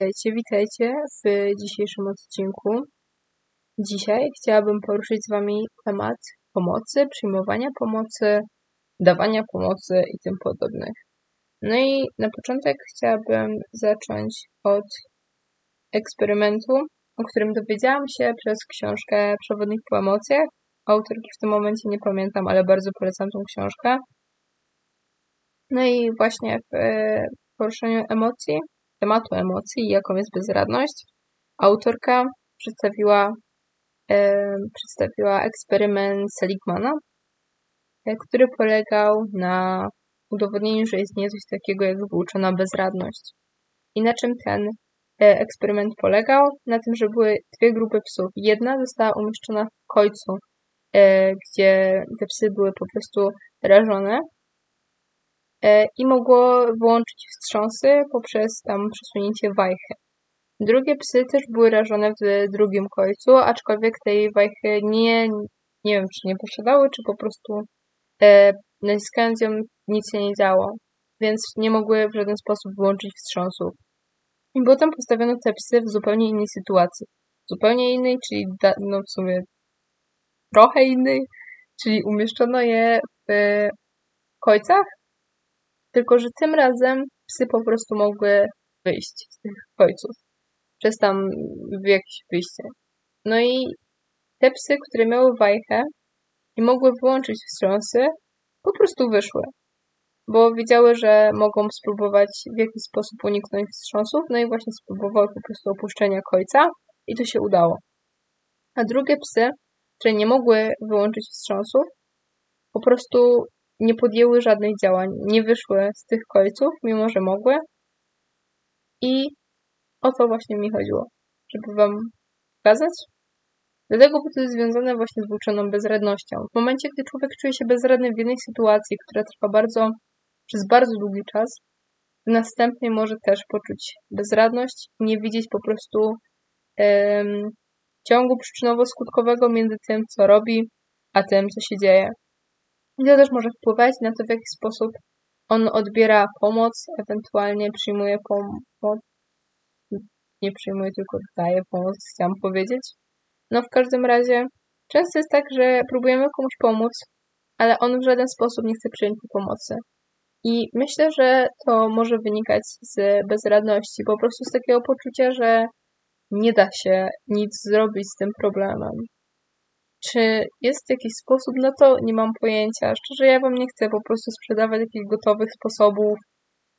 Witajcie, witajcie w dzisiejszym odcinku. Dzisiaj chciałabym poruszyć z Wami temat pomocy, przyjmowania pomocy, dawania pomocy i tym podobnych. No i na początek chciałabym zacząć od eksperymentu, o którym dowiedziałam się przez książkę Przewodnik po emocjach. Autorki w tym momencie nie pamiętam, ale bardzo polecam tą książkę. No i właśnie w poruszeniu emocji tematu emocji, jaką jest bezradność, autorka przedstawiła, e, przedstawiła eksperyment Seligmana, e, który polegał na udowodnieniu, że istnieje coś takiego jak wyuczona bezradność. I na czym ten e, eksperyment polegał? Na tym, że były dwie grupy psów. Jedna została umieszczona w końcu, e, gdzie te psy były po prostu rażone, i mogło wyłączyć wstrząsy poprzez tam przesunięcie wajchy. Drugie psy też były rażone w drugim końcu, aczkolwiek tej wajchy nie, nie wiem, czy nie posiadały, czy po prostu e, naciskając ją nic się nie działo, więc nie mogły w żaden sposób wyłączyć wstrząsów. I potem postawiono te psy w zupełnie innej sytuacji. Zupełnie innej, czyli da, no w sumie trochę innej, czyli umieszczono je w kojcach, tylko, że tym razem psy po prostu mogły wyjść z tych końców. Przez tam w jakieś wyjście. No i te psy, które miały wajchę i mogły wyłączyć wstrząsy, po prostu wyszły. Bo wiedziały, że mogą spróbować w jakiś sposób uniknąć wstrząsów, no i właśnie spróbowały po prostu opuszczenia końca i to się udało. A drugie psy, które nie mogły wyłączyć wstrząsów, po prostu nie podjęły żadnych działań, nie wyszły z tych końców, mimo że mogły. I o to właśnie mi chodziło, żeby Wam pokazać. Dlatego, bo to jest związane właśnie z włóczoną bezradnością. W momencie, gdy człowiek czuje się bezradny w jednej sytuacji, która trwa bardzo, przez bardzo długi czas, w następnej może też poczuć bezradność nie widzieć po prostu um, ciągu przyczynowo-skutkowego między tym, co robi, a tym, co się dzieje. I to też może wpływać na to, w jaki sposób on odbiera pomoc, ewentualnie przyjmuje pomoc. Nie przyjmuje, tylko daje pomoc, chciałam powiedzieć. No w każdym razie, często jest tak, że próbujemy komuś pomóc, ale on w żaden sposób nie chce przyjąć pomocy. I myślę, że to może wynikać z bezradności, po prostu z takiego poczucia, że nie da się nic zrobić z tym problemem. Czy jest jakiś sposób na to? Nie mam pojęcia. Szczerze, ja wam nie chcę po prostu sprzedawać jakichś gotowych sposobów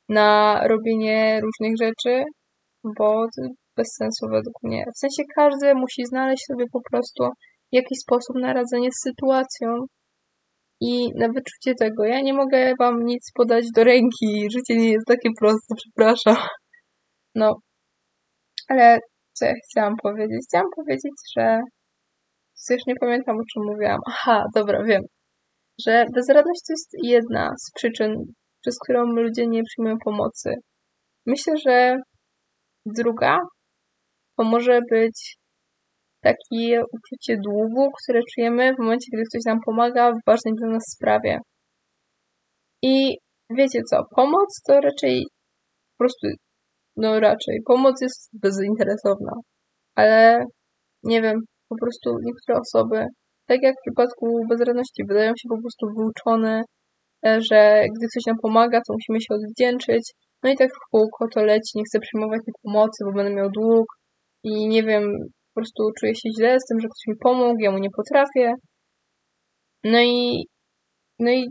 na robienie różnych rzeczy, bo to bez sensu według mnie. W sensie każdy musi znaleźć sobie po prostu jakiś sposób na radzenie z sytuacją i na wyczucie tego. Ja nie mogę wam nic podać do ręki. Życie nie jest takie proste, przepraszam. No. Ale co ja chciałam powiedzieć? Chciałam powiedzieć, że już nie pamiętam o czym mówiłam. Aha, dobra, wiem. Że bezradność to jest jedna z przyczyn, przez którą ludzie nie przyjmują pomocy. Myślę, że druga to może być takie uczucie długu, które czujemy w momencie, gdy ktoś nam pomaga w ważnej dla nas sprawie. I wiecie co, pomoc to raczej po prostu, no raczej, pomoc jest bezinteresowna. Ale nie wiem, po prostu niektóre osoby, tak jak w przypadku bezradności, wydają się po prostu wyuczone, e, że gdy ktoś nam pomaga, to musimy się odwdzięczyć. No i tak w kółko to leci, nie chcę przyjmować tej pomocy, bo będę miał dług i nie wiem, po prostu czuję się źle z tym, że ktoś mi pomógł, ja mu nie potrafię. No i, no i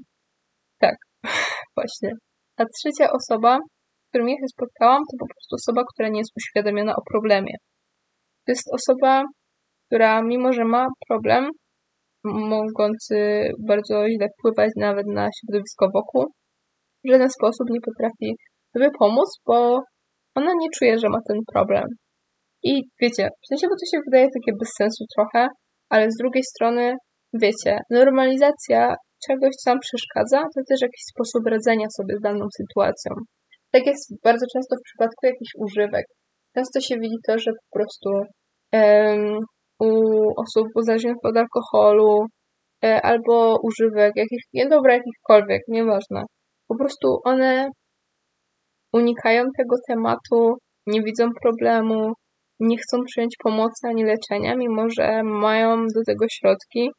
tak, właśnie. A trzecia osoba, z którą ja się spotkałam, to po prostu osoba, która nie jest uświadomiona o problemie. To jest osoba, która mimo, że ma problem, mogący bardzo źle wpływać nawet na środowisko wokół, w żaden sposób nie potrafi sobie pomóc, bo ona nie czuje, że ma ten problem. I wiecie, w sensie, bo to się wydaje takie bez sensu trochę, ale z drugiej strony, wiecie, normalizacja czegoś, co nam przeszkadza, to też jakiś sposób radzenia sobie z daną sytuacją. Tak jest bardzo często w przypadku jakichś używek. Często się widzi to, że po prostu um, u osób uzależnionych od alkoholu e, albo używek, jakich, nie dobra, jakichkolwiek, nieważne. Po prostu one unikają tego tematu, nie widzą problemu, nie chcą przyjąć pomocy ani leczenia, mimo że mają do tego środki.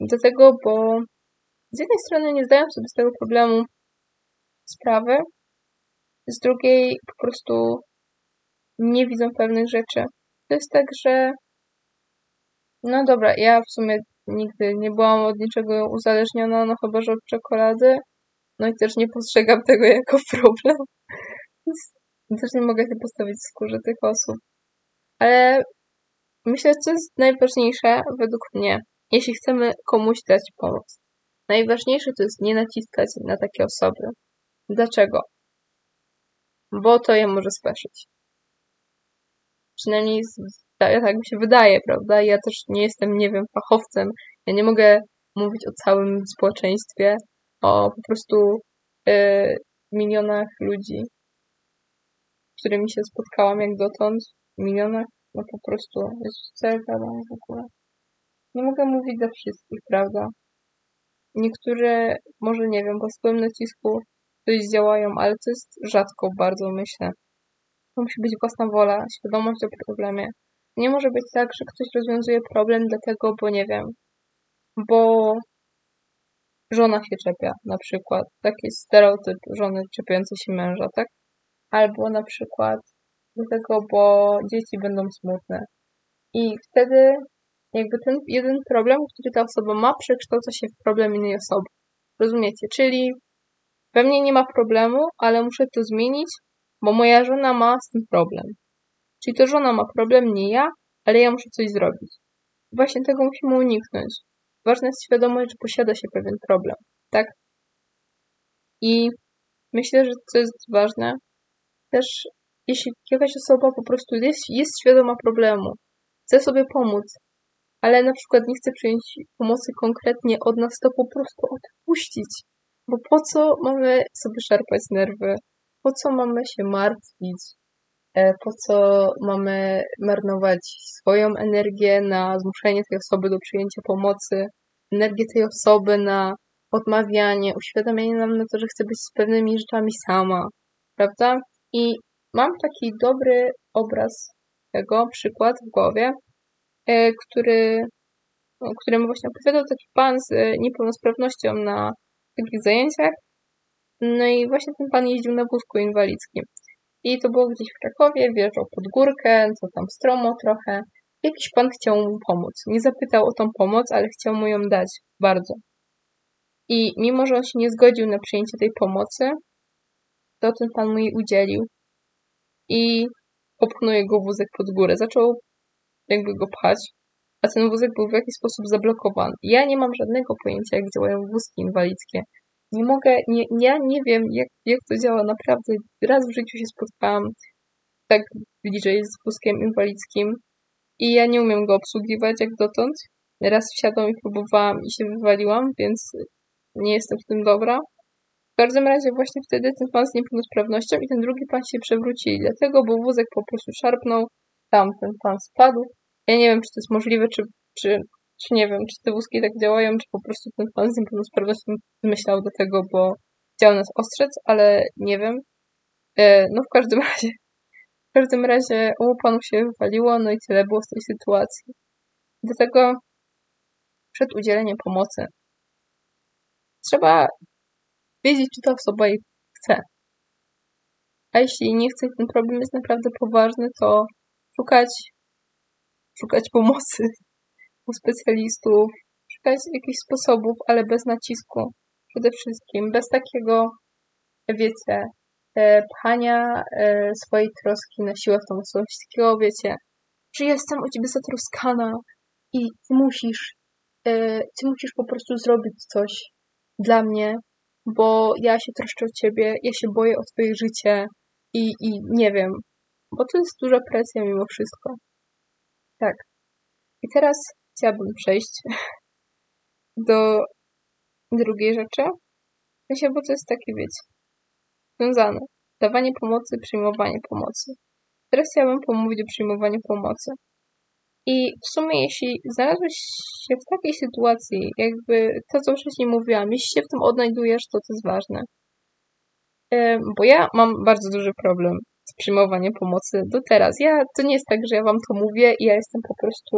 Do tego, bo z jednej strony nie zdają sobie z tego problemu sprawy, z drugiej po prostu nie widzą pewnych rzeczy. To jest tak, że no dobra, ja w sumie nigdy nie byłam od niczego uzależniona, no chyba, że od czekolady. No i też nie postrzegam tego jako problem. Też nie mogę się postawić w skórze tych osób. Ale myślę, co jest najważniejsze według mnie, jeśli chcemy komuś dać pomoc. Najważniejsze to jest nie naciskać na takie osoby. Dlaczego? Bo to je może speszyć. Przynajmniej tak mi się wydaje, prawda? Ja też nie jestem, nie wiem, fachowcem. Ja nie mogę mówić o całym społeczeństwie, o po prostu yy, milionach ludzi, z którymi się spotkałam jak dotąd. Milionach, no po prostu, jest co ja gadam w ogóle. Nie mogę mówić za wszystkich, prawda? Niektóre, może nie wiem, po swoim nacisku coś działają, ale to jest rzadko bardzo, myślę. To musi być własna wola, świadomość o problemie. Nie może być tak, że ktoś rozwiązuje problem dlatego, bo nie wiem, bo żona się czepia, na przykład. Taki stereotyp żony czepiającej się męża, tak? Albo na przykład dlatego, bo dzieci będą smutne. I wtedy jakby ten jeden problem, który ta osoba ma, przekształca się w problem innej osoby. Rozumiecie? Czyli we mnie nie ma problemu, ale muszę to zmienić, bo moja żona ma z tym problem. Czyli to żona ma problem, nie ja, ale ja muszę coś zrobić. Właśnie tego musimy uniknąć. Ważna jest świadomość, że posiada się pewien problem, tak? I myślę, że co jest ważne, też jeśli jakaś osoba po prostu jest, jest świadoma problemu, chce sobie pomóc, ale na przykład nie chce przyjąć pomocy konkretnie od nas, to po prostu odpuścić. Bo po co mamy sobie szarpać nerwy? Po co mamy się martwić? E, po co mamy marnować swoją energię na zmuszenie tej osoby do przyjęcia pomocy, energię tej osoby na odmawianie, uświadamianie nam na to, że chce być z pewnymi rzeczami sama, prawda? I mam taki dobry obraz tego, przykład w głowie, e, który, o którym właśnie opowiadał taki pan z niepełnosprawnością na takich zajęciach. No i właśnie ten pan jeździł na wózku inwalidzkim. I to było gdzieś w Krakowie, wjeżdżał pod górkę, co tam stromo trochę. Jakiś pan chciał mu pomóc. Nie zapytał o tą pomoc, ale chciał mu ją dać bardzo. I mimo, że on się nie zgodził na przyjęcie tej pomocy, to ten pan mu jej udzielił. I popchnął jego wózek pod górę. Zaczął jakby go pchać, a ten wózek był w jakiś sposób zablokowany. Ja nie mam żadnego pojęcia, jak działają wózki inwalidzkie nie mogę, nie, ja nie wiem, jak, jak to działa naprawdę. Raz w życiu się spotkałam tak bliżej z wózkiem inwalidzkim i ja nie umiem go obsługiwać jak dotąd. Raz wsiadłam i próbowałam i się wywaliłam, więc nie jestem w tym dobra. W każdym razie właśnie wtedy ten pan z niepełnosprawnością i ten drugi pan się przewrócili, dlatego, bo wózek po prostu szarpnął, tam ten pan spadł. Ja nie wiem, czy to jest możliwe, czy, czy nie wiem, czy te wózki tak działają, czy po prostu ten pan z niepełnosprawnością wymyślał do tego, bo chciał nas ostrzec, ale nie wiem. E, no w każdym razie, w każdym razie obu panów się wywaliło, no i tyle było z tej sytuacji. Dlatego przed udzieleniem pomocy trzeba wiedzieć, czy ta osoba jej chce. A jeśli nie chce, ten problem jest naprawdę poważny, to szukać, szukać pomocy u specjalistów, szukać jakichś sposobów, ale bez nacisku. Przede wszystkim, bez takiego, wiecie, e, pchania e, swojej troski na siłę w tą osobę. Takiego, wiecie, że jestem o ciebie zatroskana i musisz, e, ty musisz po prostu zrobić coś dla mnie, bo ja się troszczę o ciebie, ja się boję o twoje życie i, i nie wiem, bo to jest duża presja mimo wszystko. Tak. I teraz chciałabym przejść do drugiej rzeczy. Sensie, bo to jest takie, wiecie, związane. Dawanie pomocy, przyjmowanie pomocy. Teraz chciałabym pomówić o przyjmowaniu pomocy. I w sumie, jeśli znalazłeś się w takiej sytuacji, jakby to, co wcześniej mówiłam, jeśli się w tym odnajdujesz, to to jest ważne. Bo ja mam bardzo duży problem z przyjmowaniem pomocy do teraz. Ja, to nie jest tak, że ja wam to mówię i ja jestem po prostu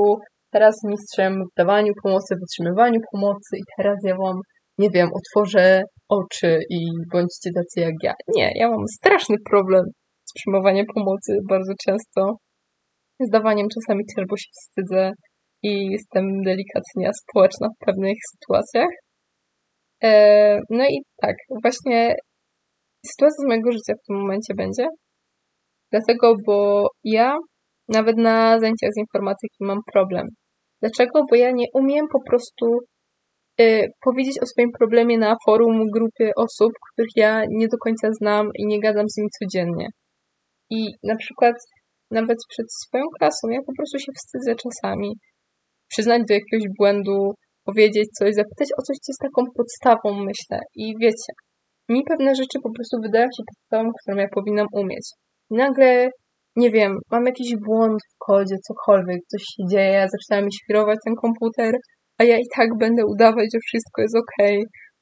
teraz mistrzem w dawaniu pomocy, w otrzymywaniu pomocy i teraz ja wam, nie wiem, otworzę oczy i bądźcie tacy jak ja. Nie, ja mam straszny problem z przyjmowaniem pomocy bardzo często. Z dawaniem czasami też, bo się wstydzę i jestem delikatnie społeczna w pewnych sytuacjach. E, no i tak, właśnie sytuacja z mojego życia w tym momencie będzie. Dlatego, bo ja nawet na zajęciach z informatyki mam problem. Dlaczego? Bo ja nie umiem po prostu y, powiedzieć o swoim problemie na forum grupy osób, których ja nie do końca znam i nie gadam z nimi codziennie. I na przykład nawet przed swoją klasą ja po prostu się wstydzę czasami przyznać do jakiegoś błędu, powiedzieć coś, zapytać o coś, co jest taką podstawą, myślę. I wiecie, mi pewne rzeczy po prostu wydają się podstawą, którą ja powinnam umieć. I nagle, nie wiem, mam jakiś błąd w kodzie, cokolwiek, coś się dzieje, zaczyna mi świrować ten komputer, a ja i tak będę udawać, że wszystko jest ok,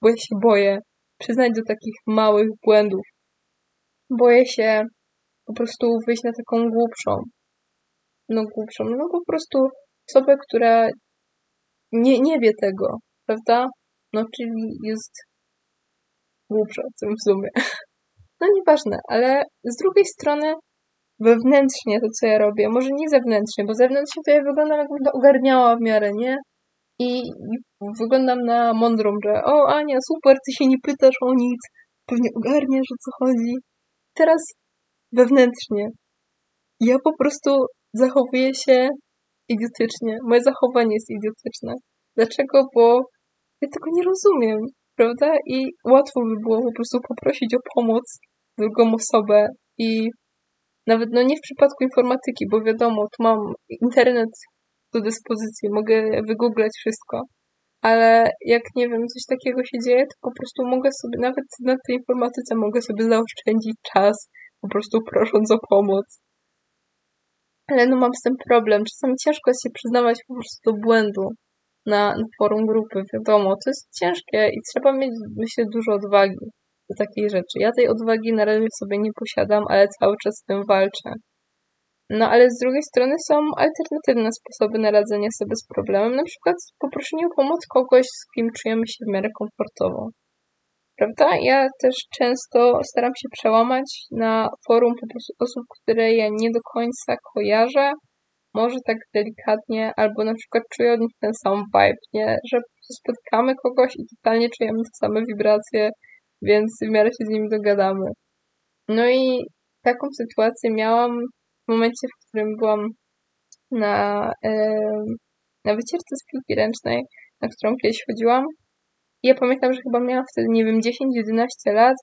bo ja się boję przyznać do takich małych błędów. Boję się po prostu wyjść na taką głupszą. No głupszą, no po prostu osobę, która nie, nie wie tego, prawda? No czyli jest głupsza w sumie. No nieważne, ale z drugiej strony wewnętrznie to, co ja robię, może nie zewnętrznie, bo zewnętrznie to ja wyglądam jakbym to ogarniała w miarę, nie? I, wyglądam na mądrą, że o Ania, super, ty się nie pytasz o nic, pewnie ogarniasz o co chodzi. Teraz wewnętrznie ja po prostu zachowuję się idiotycznie. Moje zachowanie jest idiotyczne. Dlaczego? Bo ja tego nie rozumiem, prawda? I łatwo by było po prostu poprosić o pomoc drugą osobę i nawet no nie w przypadku informatyki, bo wiadomo, tu mam internet do dyspozycji, mogę wygooglać wszystko, ale jak nie wiem, coś takiego się dzieje, to po prostu mogę sobie, nawet na tej informatyce mogę sobie zaoszczędzić czas, po prostu prosząc o pomoc. Ale no mam z tym problem. Czasami ciężko jest się przyznawać po prostu do błędu na, na forum grupy. Wiadomo, to jest ciężkie i trzeba mieć, myślę, dużo odwagi do takiej rzeczy. Ja tej odwagi na razie sobie nie posiadam, ale cały czas z tym walczę. No ale z drugiej strony są alternatywne sposoby na radzenie sobie z problemem, na przykład poproszenie o pomoc kogoś, z kim czujemy się w miarę komfortowo. Prawda? Ja też często staram się przełamać na forum po prostu osób, które ja nie do końca kojarzę, może tak delikatnie, albo na przykład czuję od nich ten sam vibe, nie? Że spotkamy kogoś i totalnie czujemy te same wibracje, więc w miarę się z nimi dogadamy. No i taką sytuację miałam w momencie, w którym byłam na, na wycieczce z piłki ręcznej, na którą kiedyś chodziłam i ja pamiętam, że chyba miałam wtedy, nie wiem, 10-11 lat.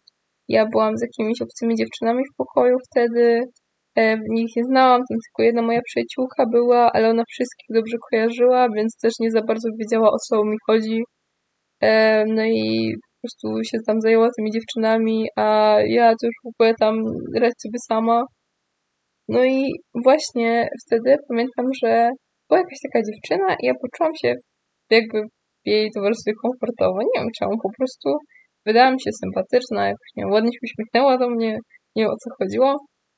Ja byłam z jakimiś obcymi dziewczynami w pokoju wtedy. E, nich nie znałam, tam tylko jedna moja przyjaciółka była, ale ona wszystkich dobrze kojarzyła, więc też nie za bardzo wiedziała o co mi chodzi. No i prostu się tam zajęła tymi dziewczynami, a ja to już w ogóle tam radź sobie sama. No i właśnie wtedy pamiętam, że była jakaś taka dziewczyna i ja poczułam się jakby w jej towarzystwie komfortowo. Nie wiem czemu, po prostu wydała mi się sympatyczna, jakoś nie ładnie się uśmiechnęła do mnie, nie wiem o co chodziło.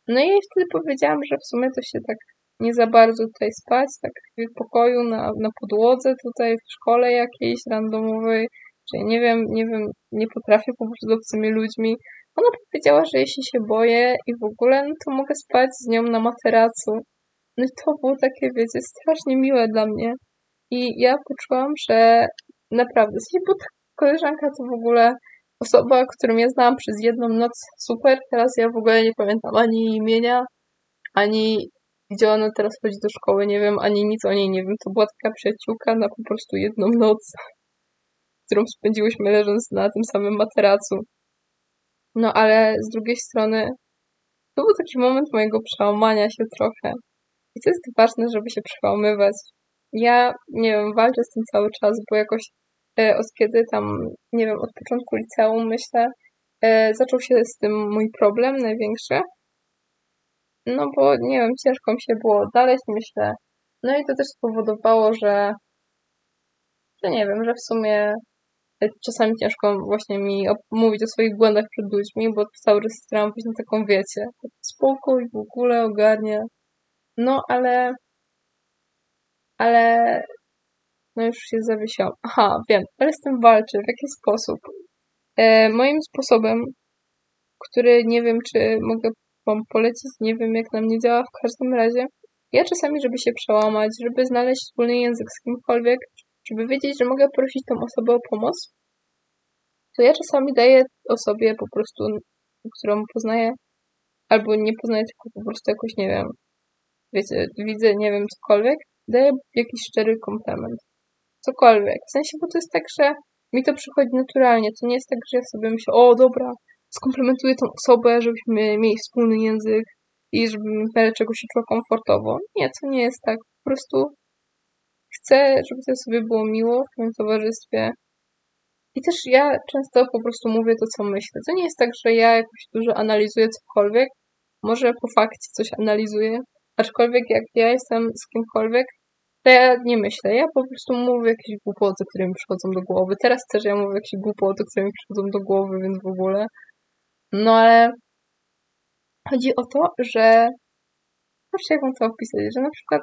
No i wtedy powiedziałam, że w sumie to się tak nie za bardzo tutaj spać, tak w pokoju, na, na podłodze tutaj w szkole jakiejś randomowej, że nie wiem, nie wiem, nie potrafię po prostu z obcymi ludźmi. Ona powiedziała, że jeśli się boję i w ogóle, no to mogę spać z nią na materacu. No to było takie, wiecie, strasznie miłe dla mnie. I ja poczułam, że naprawdę, bo ta koleżanka to w ogóle osoba, którą ja znałam przez jedną noc super, teraz ja w ogóle nie pamiętam ani imienia, ani gdzie ona teraz chodzi do szkoły, nie wiem, ani nic o niej nie wiem. To była taka przyjaciółka na po prostu jedną noc, którą spędziłyśmy leżąc na tym samym materacu. No ale z drugiej strony to był taki moment mojego przełamania się trochę. I to jest ważne, żeby się przełamywać ja, nie wiem, walczę z tym cały czas, bo jakoś e, od kiedy tam, nie wiem, od początku liceum, myślę, e, zaczął się z tym mój problem największy. No bo, nie wiem, ciężko mi się było odnaleźć, myślę. No i to też spowodowało, że, że nie wiem, że w sumie czasami ciężko właśnie mi mówić o swoich błędach przed ludźmi, bo cały czas staram być na taką, wiecie, spokój, w ogóle ogarnia. No, ale ale no już się zawiesiłam. Aha, wiem, ale z tym walczę. W jaki sposób? E, moim sposobem, który nie wiem, czy mogę wam polecić, nie wiem jak na mnie działa w każdym razie. Ja czasami, żeby się przełamać, żeby znaleźć wspólny język z kimkolwiek, żeby wiedzieć, że mogę prosić tą osobę o pomoc, to ja czasami daję osobie po prostu, którą poznaję, albo nie poznaję, tylko po prostu jakoś, nie wiem, wiecie, widzę, nie wiem, cokolwiek, daję jakiś szczery komplement. Cokolwiek. W sensie, bo to jest tak, że mi to przychodzi naturalnie. To nie jest tak, że ja sobie myślę, o dobra, skomplementuję tą osobę, żebyśmy mieli wspólny język i żebym czegoś się czuła komfortowo. Nie, to nie jest tak. Po prostu chcę, żeby to sobie było miło w moim towarzystwie. I też ja często po prostu mówię to, co myślę. To nie jest tak, że ja jakoś dużo analizuję cokolwiek. Może po fakcie coś analizuję, Aczkolwiek jak ja jestem z kimkolwiek, to ja nie myślę. Ja po prostu mówię jakieś głupoty, które mi przychodzą do głowy. Teraz też ja mówię jakieś głupoty, które mi przychodzą do głowy, więc w ogóle. No ale chodzi o to, że Zobaczcie, jak mam to opisać, że na przykład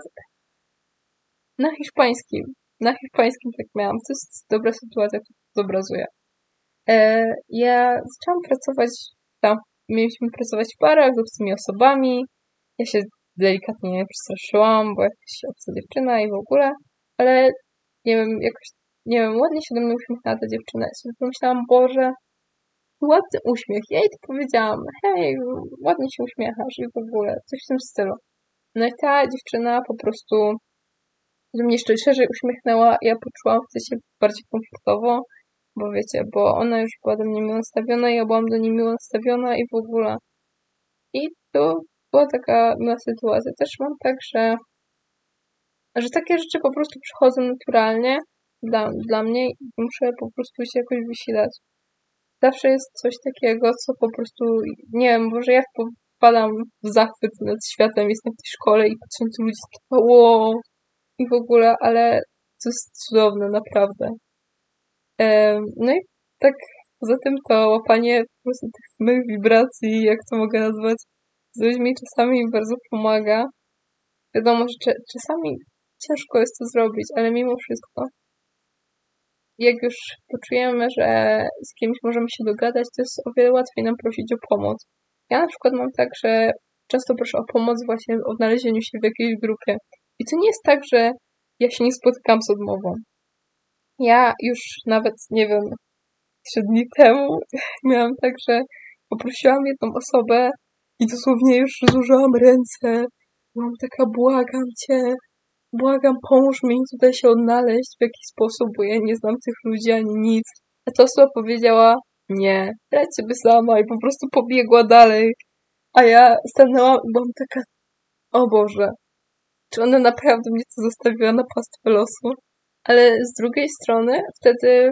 na hiszpańskim, na hiszpańskim tak miałam, to jest dobra sytuacja, to zobrazuję. E, ja zaczęłam pracować tam, mieliśmy pracować w parach z obcymi osobami, ja się delikatnie przestraszyłam, bo jakaś obca dziewczyna i w ogóle, ale nie wiem, jakoś, nie wiem, ładnie się do mnie uśmiechnęła ta dziewczyna. I sobie pomyślałam, Boże, ładny uśmiech. Ja jej to powiedziałam, hej, ładnie się uśmiechasz i w ogóle, coś w tym stylu. No i ta dziewczyna po prostu że mnie jeszcze szerzej uśmiechnęła, ja poczułam w się bardziej komfortowo, bo wiecie, bo ona już była do mnie miło nastawiona, ja byłam do niej miło nastawiona i w ogóle. I to była taka miła sytuacja. Też mam tak, że, że takie rzeczy po prostu przychodzą naturalnie dla, dla mnie i muszę po prostu się jakoś wysilać. Zawsze jest coś takiego, co po prostu, nie wiem, może ja wpadam w zachwyt nad światem, jestem w tej szkole i patrzę na ludzi, wow, i w ogóle, ale to jest cudowne, naprawdę. No i tak poza tym to łapanie po prostu tych samych wibracji, jak to mogę nazwać, z ludźmi czasami bardzo pomaga. Wiadomo, że czasami ciężko jest to zrobić, ale mimo wszystko, jak już poczujemy, że z kimś możemy się dogadać, to jest o wiele łatwiej nam prosić o pomoc. Ja na przykład mam tak, że często proszę o pomoc właśnie w odnalezieniu się w jakiejś grupie. I to nie jest tak, że ja się nie spotykam z odmową. Ja już nawet, nie wiem, trzy dni temu miałam tak, że poprosiłam jedną osobę, i dosłownie już złożyłam ręce. Byłam taka, błagam cię, błagam, pomóż mi tutaj się odnaleźć w jakiś sposób, bo ja nie znam tych ludzi ani nic. A ta osoba powiedziała, nie, radź sobie sama i po prostu pobiegła dalej. A ja stanęłam i byłam taka, o Boże, czy ona naprawdę mnie to zostawiła na pastwę losu? Ale z drugiej strony wtedy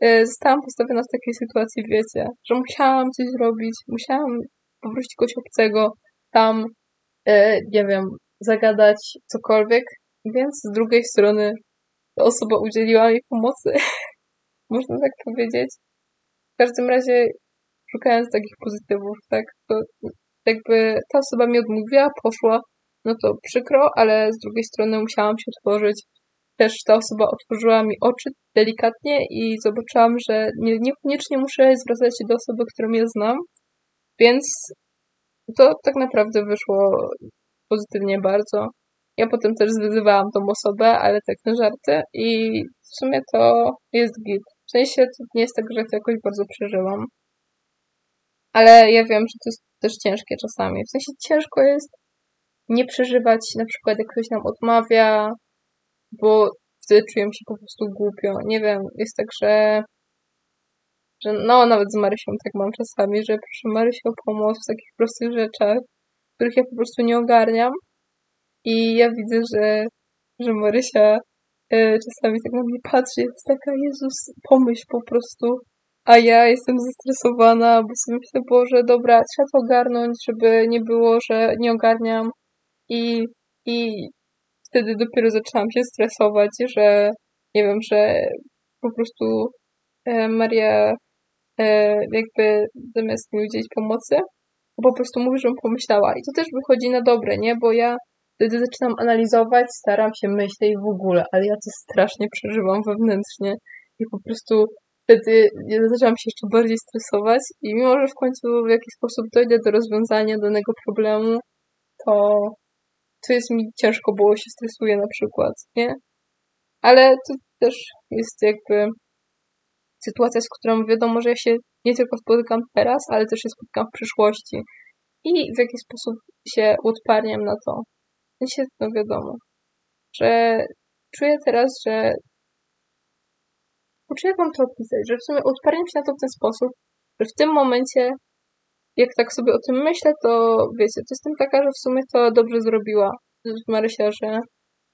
e, zostałam postawiona w takiej sytuacji, wiecie, że musiałam coś zrobić, musiałam poprosić kogoś obcego, tam, e, nie wiem, zagadać cokolwiek, więc z drugiej strony ta osoba udzieliła mi pomocy, można tak powiedzieć. W każdym razie, szukając takich pozytywów, tak, to jakby ta osoba mi odmówiła, poszła, no to przykro, ale z drugiej strony musiałam się otworzyć. Też ta osoba otworzyła mi oczy delikatnie i zobaczyłam, że nie, niekoniecznie muszę zwracać się do osoby, którą ja znam, więc to tak naprawdę wyszło pozytywnie bardzo. Ja potem też zwyzywałam tą osobę, ale tak na żarty i w sumie to jest git. W sensie to nie jest tak, że to jakoś bardzo przeżyłam. Ale ja wiem, że to jest też ciężkie czasami. W sensie ciężko jest nie przeżywać na przykład jak ktoś nam odmawia, bo wtedy czuję się po prostu głupio. Nie wiem, jest tak, że że no, nawet z Marysią tak mam czasami, że proszę Marysię o pomoc w takich prostych rzeczach, których ja po prostu nie ogarniam. I ja widzę, że, że Marysia e, czasami tak na mnie patrzy, jest taka, Jezus, pomyśl po prostu. A ja jestem zestresowana, bo sobie myślę, Boże, dobra, trzeba to ogarnąć, żeby nie było, że nie ogarniam. I, i wtedy dopiero zaczęłam się stresować, że nie wiem, że po prostu e, Maria e, jakby zamiast mi udzielić pomocy, po prostu mówi, żebym pomyślała. I to też wychodzi na dobre, nie? Bo ja wtedy zaczynam analizować, staram się myśleć w ogóle, ale ja to strasznie przeżywam wewnętrznie i po prostu wtedy ja zaczęłam się jeszcze bardziej stresować i mimo, że w końcu w jakiś sposób dojdę do rozwiązania danego problemu, to, to jest mi ciężko, bo się stresuję na przykład, nie? Ale to też jest jakby sytuacja, z którą wiadomo, że ja się nie tylko spotykam teraz, ale też się spotykam w przyszłości. I w jaki sposób się odparniam na to. się no wiadomo, że czuję teraz, że Kurczę, jak mam to opisać? Że w sumie odparniam się na to w ten sposób, że w tym momencie, jak tak sobie o tym myślę, to wiecie, to jestem taka, że w sumie to dobrze zrobiła Marysia, że,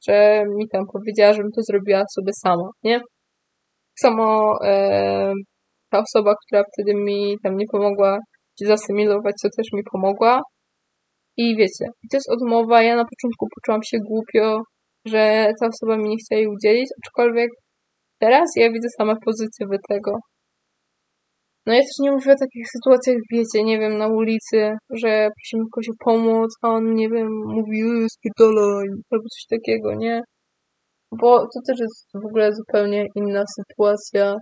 że mi tam powiedziała, żebym to zrobiła sobie sama, nie? Samo e, ta osoba, która wtedy mi tam nie pomogła się zasymilować, co też mi pomogła. I wiecie, to jest odmowa. Ja na początku poczułam się głupio, że ta osoba mi nie chciała jej udzielić, aczkolwiek Teraz ja widzę same pozytywy tego. No ja też nie mówię o takich sytuacjach, wiecie, nie wiem, na ulicy, że prosimy kogoś o pomoc, a on, nie wiem, mówi, spierdolaj, albo coś takiego, nie? Bo to też jest w ogóle zupełnie inna sytuacja,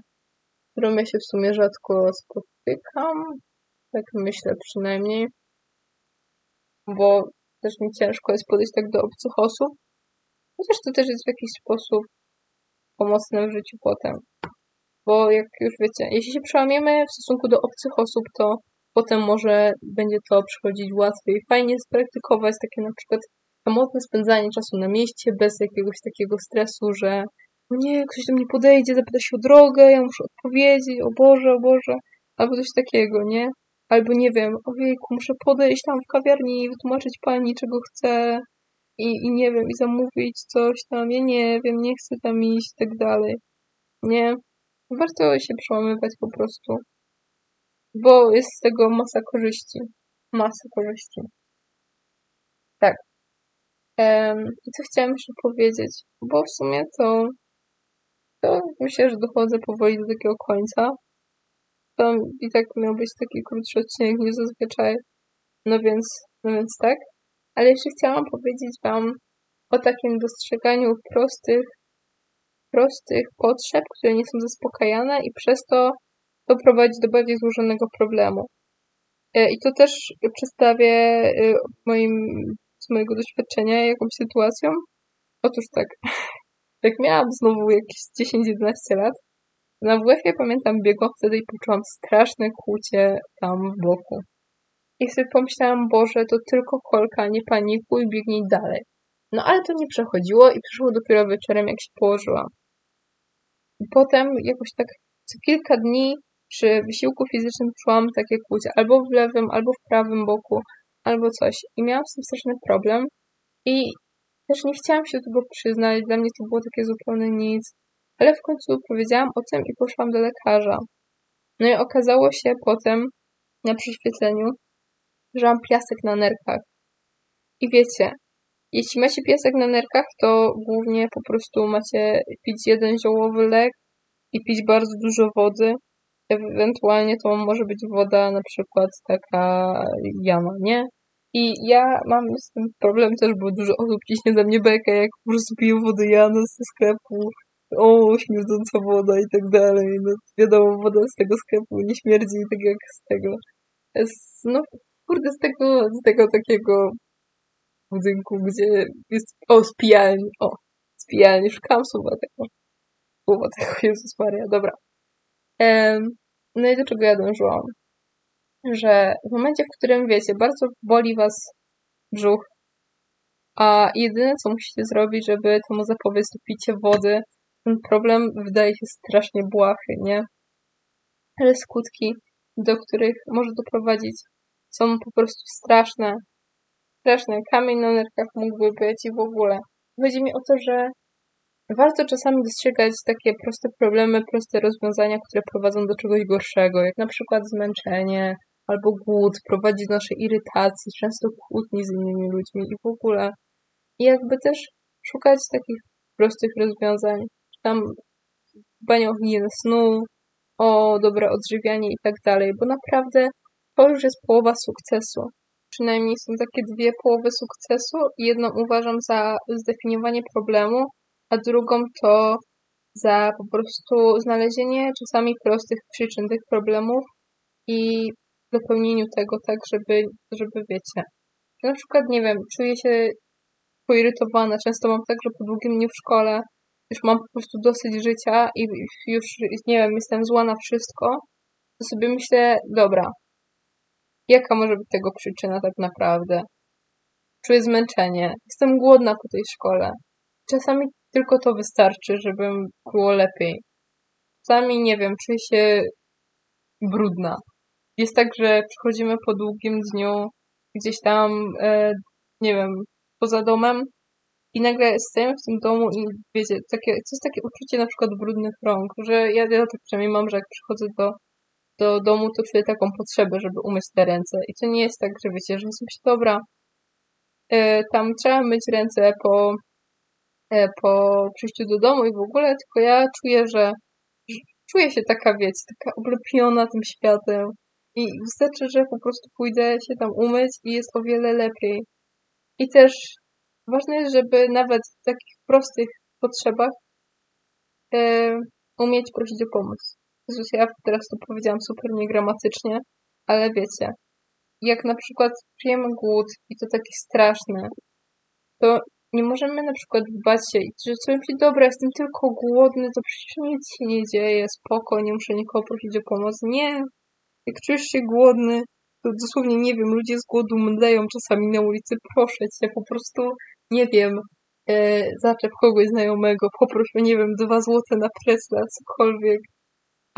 którą ja się w sumie rzadko spotykam. Tak myślę przynajmniej. Bo też mi ciężko jest podejść tak do obcych osób. Chociaż to też jest w jakiś sposób pomocne w życiu potem. Bo jak już wiecie, jeśli się przełamiemy w stosunku do obcych osób, to potem może będzie to przychodzić łatwiej. Fajnie jest praktykować takie na przykład samotne spędzanie czasu na mieście bez jakiegoś takiego stresu, że nie, ktoś do mnie podejdzie, zapyta się o drogę, ja muszę odpowiedzieć, o Boże, o Boże, albo coś takiego, nie? Albo nie wiem, ojejku, muszę podejść tam w kawiarni i wytłumaczyć pani, czego chcę, i, i nie wiem, i zamówić coś tam, ja nie wiem, nie chcę tam iść i tak dalej. Nie. Warto się przełamywać po prostu. Bo jest z tego masa korzyści. Masa korzyści. Tak. I co chciałam jeszcze powiedzieć? Bo w sumie to, to myślę, że dochodzę powoli do takiego końca. To i tak miał być taki krótszy odcinek niż zazwyczaj. No więc, no więc tak. Ale jeszcze chciałam powiedzieć Wam o takim dostrzeganiu prostych, prostych potrzeb, które nie są zaspokajane i przez to doprowadzi do bardziej złożonego problemu. E, I to też przedstawię e, moim, z mojego doświadczenia jakąś sytuacją. Otóż tak, jak miałam znowu jakieś 10-11 lat, na WF-ie pamiętam biegłam wtedy i poczułam straszne kłucie tam w boku. I sobie pomyślałam, Boże, to tylko kolka, nie panikuj, biegnij dalej. No ale to nie przechodziło i przyszło dopiero wieczorem, jak się położyłam. Potem jakoś tak co kilka dni przy wysiłku fizycznym czułam takie kłucie, albo w lewym, albo w prawym boku, albo coś. I miałam z tym straszny problem i też nie chciałam się do tego przyznać, dla mnie to było takie zupełnie nic. Ale w końcu powiedziałam o tym i poszłam do lekarza. No i okazało się potem na prześwietleniu, że mam piasek na nerkach. I wiecie, jeśli macie piasek na nerkach, to głównie po prostu macie pić jeden ziołowy lek i pić bardzo dużo wody. Ewentualnie to może być woda na przykład taka jama, nie? I ja mam z tym problem też, bo dużo osób ciśnie za mnie bekę, jak po prostu piję wodę Jana ze sklepu. O, śmierdząca woda i tak dalej. No, wiadomo, woda z tego sklepu nie śmierdzi tak jak z tego. No, kurde, z tego, z tego takiego budynku, gdzie jest, o, spijalni, o, spijalni, szukałam słowa tego, słowa tego, Jezus Maria, dobra. Um, no i do czego ja dążyłam? Że w momencie, w którym, wiecie, bardzo boli was brzuch, a jedyne, co musicie zrobić, żeby temu zapobiec, to picie wody, ten problem wydaje się strasznie błahy, nie? Ale skutki, do których może doprowadzić są po prostu straszne. Straszne. Kamień na nerkach mógłby być i w ogóle. Chodzi mi o to, że warto czasami dostrzegać takie proste problemy, proste rozwiązania, które prowadzą do czegoś gorszego, jak na przykład zmęczenie albo głód prowadzi do naszej irytacji, często kłótni z innymi ludźmi i w ogóle. I jakby też szukać takich prostych rozwiązań. Tam dbanie o higienę snu, o dobre odżywianie i tak dalej, bo naprawdę to już jest połowa sukcesu. Przynajmniej są takie dwie połowy sukcesu. Jedną uważam za zdefiniowanie problemu, a drugą to za po prostu znalezienie czasami prostych przyczyn tych problemów i dopełnieniu tego tak, żeby, żeby wiecie. Na przykład, nie wiem, czuję się poirytowana. Często mam tak, że po długim dniu w szkole już mam po prostu dosyć życia i już, nie wiem, jestem zła na wszystko, to sobie myślę, dobra, jaka może być tego przyczyna tak naprawdę? Czuję zmęczenie, jestem głodna po tej szkole. Czasami tylko to wystarczy, żeby było lepiej. Czasami, nie wiem, czuję się brudna. Jest tak, że przychodzimy po długim dniu gdzieś tam, e, nie wiem, poza domem i nagle stajemy w tym domu i wiecie, takie, to jest takie uczucie na przykład brudnych rąk, że ja, ja tak przynajmniej mam, że jak przychodzę do, do domu, to czuję taką potrzebę, żeby umyć te ręce. I to nie jest tak, że wiecie, że jest dobra, e, tam trzeba myć ręce po, e, po przyjściu do domu i w ogóle, tylko ja czuję, że, że czuję się taka, wiecie, taka oblepiona tym światem. I wystarczy, że po prostu pójdę się tam umyć i jest o wiele lepiej. I też ważne jest, żeby nawet w takich prostych potrzebach e, umieć prosić o pomoc. Jezus, ja teraz to powiedziałam super niegramatycznie, ale wiecie, jak na przykład czujemy głód i to taki straszny, to nie możemy na przykład bać się że sobie myśli, dobra, jestem tylko głodny, to przecież nic się nie dzieje, spoko, nie muszę nikogo prosić o pomoc. Nie. Jak czujesz się głodny, to dosłownie nie wiem, ludzie z głodu mdleją czasami na ulicy, proszę cię, po prostu, nie wiem, e, zaczep kogoś znajomego, poproś o, nie wiem, dwa złote na presla, cokolwiek.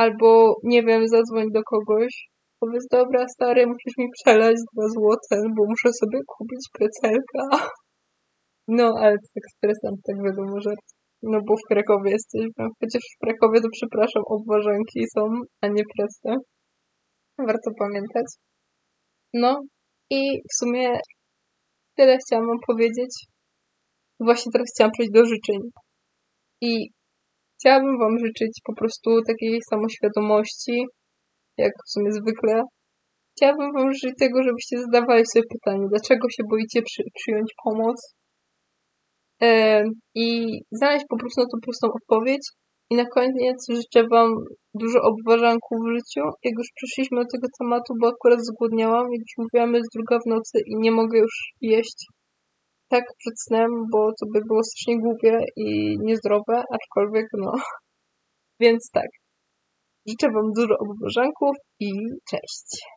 Albo, nie wiem, zadzwoń do kogoś, powiedz, dobra, stary, musisz mi przelać dwa złote, bo muszę sobie kupić precelka. No, ale to tak stresem, tak wiadomo, że no bo w Krakowie jesteśmy. Chociaż w Krakowie to przepraszam, obważanki są, a nie presy. Warto pamiętać. No i w sumie tyle chciałam powiedzieć. Właśnie teraz chciałam przejść do życzeń. I chciałabym wam życzyć po prostu takiej samoświadomości, jak w sumie zwykle. Chciałabym wam życzyć tego, żebyście zadawali sobie pytanie, dlaczego się boicie przy, przyjąć pomoc, i znaleźć po prostu na to prostą odpowiedź. I na koniec życzę Wam dużo obważanków w życiu. Jak już przeszliśmy do tego tematu, bo akurat zgłodniałam, jak już mówiłam, jest druga w nocy i nie mogę już jeść tak przed snem, bo to by było strasznie głupie i niezdrowe, aczkolwiek no. Więc tak. Życzę Wam dużo obważanków i cześć.